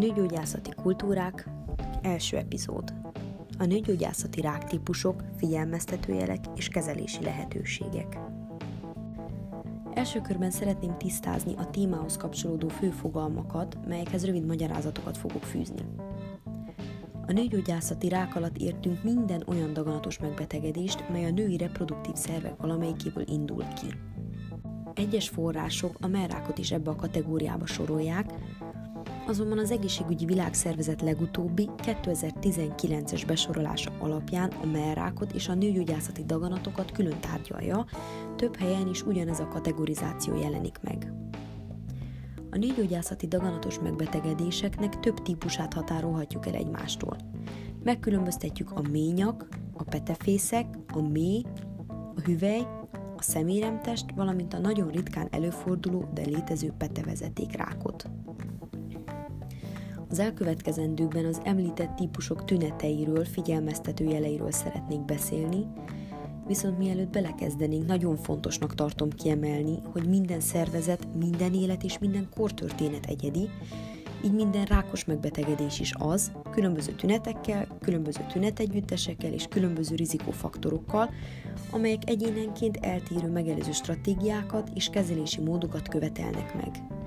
Nőgyógyászati kultúrák, első epizód. A nőgyógyászati ráktípusok, figyelmeztetőjelek és kezelési lehetőségek. Első körben szeretném tisztázni a témához kapcsolódó főfogalmakat, melyekhez rövid magyarázatokat fogok fűzni. A nőgyógyászati rák alatt értünk minden olyan daganatos megbetegedést, mely a női reproduktív szervek valamelyikéből indul ki. Egyes források a merrákot is ebbe a kategóriába sorolják, azonban az egészségügyi világszervezet legutóbbi 2019-es besorolása alapján a merrákot és a nőgyógyászati daganatokat külön tárgyalja, több helyen is ugyanez a kategorizáció jelenik meg. A nőgyógyászati daganatos megbetegedéseknek több típusát határolhatjuk el egymástól. Megkülönböztetjük a ményak, a petefészek, a mély, a hüvely, a szeméremtest, valamint a nagyon ritkán előforduló, de létező petevezetékrákot. Az elkövetkezendőkben az említett típusok tüneteiről, figyelmeztető jeleiről szeretnék beszélni, viszont mielőtt belekezdenénk, nagyon fontosnak tartom kiemelni, hogy minden szervezet, minden élet és minden kortörténet egyedi, így minden rákos megbetegedés is az, különböző tünetekkel, különböző tünetegyüttesekkel és különböző rizikófaktorokkal, amelyek egyénenként eltérő megelőző stratégiákat és kezelési módokat követelnek meg.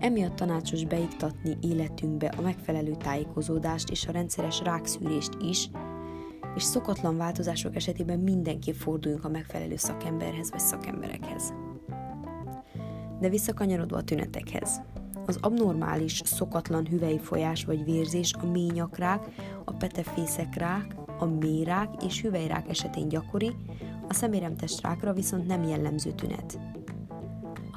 Emiatt tanácsos beiktatni életünkbe a megfelelő tájékozódást és a rendszeres rákszűrést is, és szokatlan változások esetében mindenképp forduljunk a megfelelő szakemberhez vagy szakemberekhez. De visszakanyarodva a tünetekhez. Az abnormális, szokatlan hüvei folyás vagy vérzés a ményakrák, a petefészekrák, a mérák és hüvelyrák esetén gyakori, a szeméremtestrákra viszont nem jellemző tünet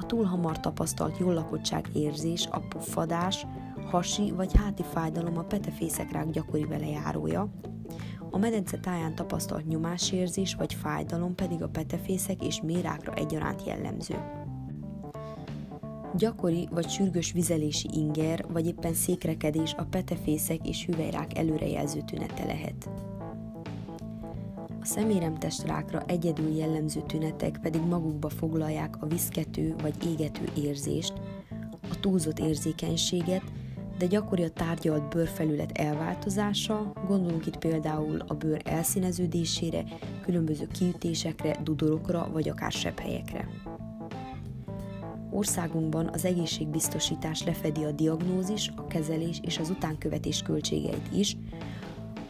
túl hamar tapasztalt jollakottság érzés, a puffadás, hasi vagy háti fájdalom a petefészekrák gyakori velejárója, a medence táján tapasztalt nyomásérzés vagy fájdalom pedig a petefészek és mérákra egyaránt jellemző. Gyakori vagy sürgős vizelési inger vagy éppen székrekedés a petefészek és hüvelyrák előrejelző tünete lehet. A szeméremtestrákra egyedül jellemző tünetek pedig magukba foglalják a viszkető vagy égető érzést, a túlzott érzékenységet, de gyakori a tárgyalt bőrfelület elváltozása, gondolunk itt például a bőr elszíneződésére, különböző kiütésekre, dudorokra vagy akár sebhelyekre. Országunkban az egészségbiztosítás lefedi a diagnózis, a kezelés és az utánkövetés költségeit is,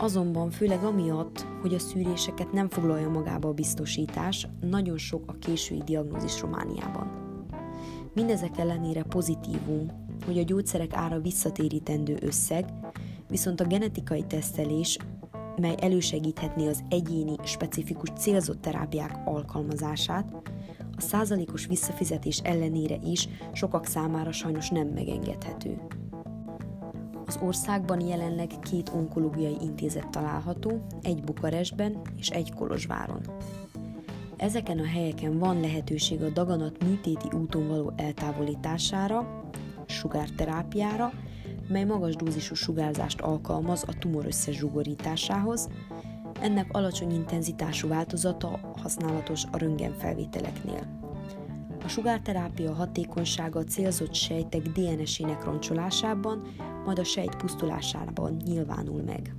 Azonban főleg amiatt, hogy a szűréseket nem foglalja magába a biztosítás, nagyon sok a késői diagnózis Romániában. Mindezek ellenére pozitívum, hogy a gyógyszerek ára visszatérítendő összeg, viszont a genetikai tesztelés, mely elősegíthetné az egyéni, specifikus célzott terápiák alkalmazását, a százalékos visszafizetés ellenére is sokak számára sajnos nem megengedhető. Az országban jelenleg két onkológiai intézet található, egy Bukarestben és egy Kolozsváron. Ezeken a helyeken van lehetőség a daganat műtéti úton való eltávolítására, sugárterápiára, mely magas dózisú sugárzást alkalmaz a tumor összezsugorításához, ennek alacsony intenzitású változata használatos a röntgenfelvételeknél. A sugárterápia hatékonysága a célzott sejtek DNS-ének roncsolásában, majd a sejt pusztulásában nyilvánul meg.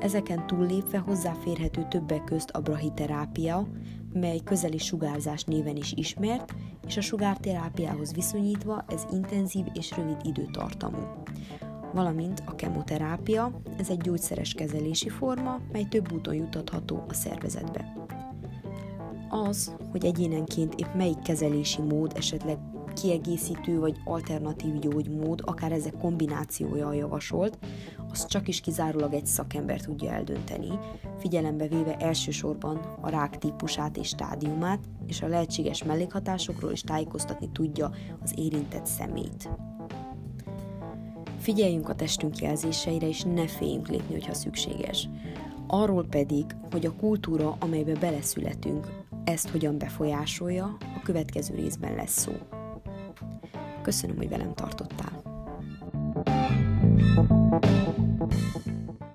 Ezeken túllépve hozzáférhető többek közt a brahiterápia, mely közeli sugárzás néven is ismert, és a sugárterápiához viszonyítva ez intenzív és rövid időtartamú. Valamint a kemoterápia, ez egy gyógyszeres kezelési forma, mely több úton jutatható a szervezetbe az, hogy egyénenként épp melyik kezelési mód, esetleg kiegészítő vagy alternatív gyógymód, akár ezek kombinációja a javasolt, az csak is kizárólag egy szakember tudja eldönteni, figyelembe véve elsősorban a rák típusát és stádiumát, és a lehetséges mellékhatásokról is tájékoztatni tudja az érintett szemét. Figyeljünk a testünk jelzéseire, és ne féljünk lépni, hogyha szükséges. Arról pedig, hogy a kultúra, amelybe beleszületünk, ezt hogyan befolyásolja, a következő részben lesz szó. Köszönöm, hogy velem tartottál. thank you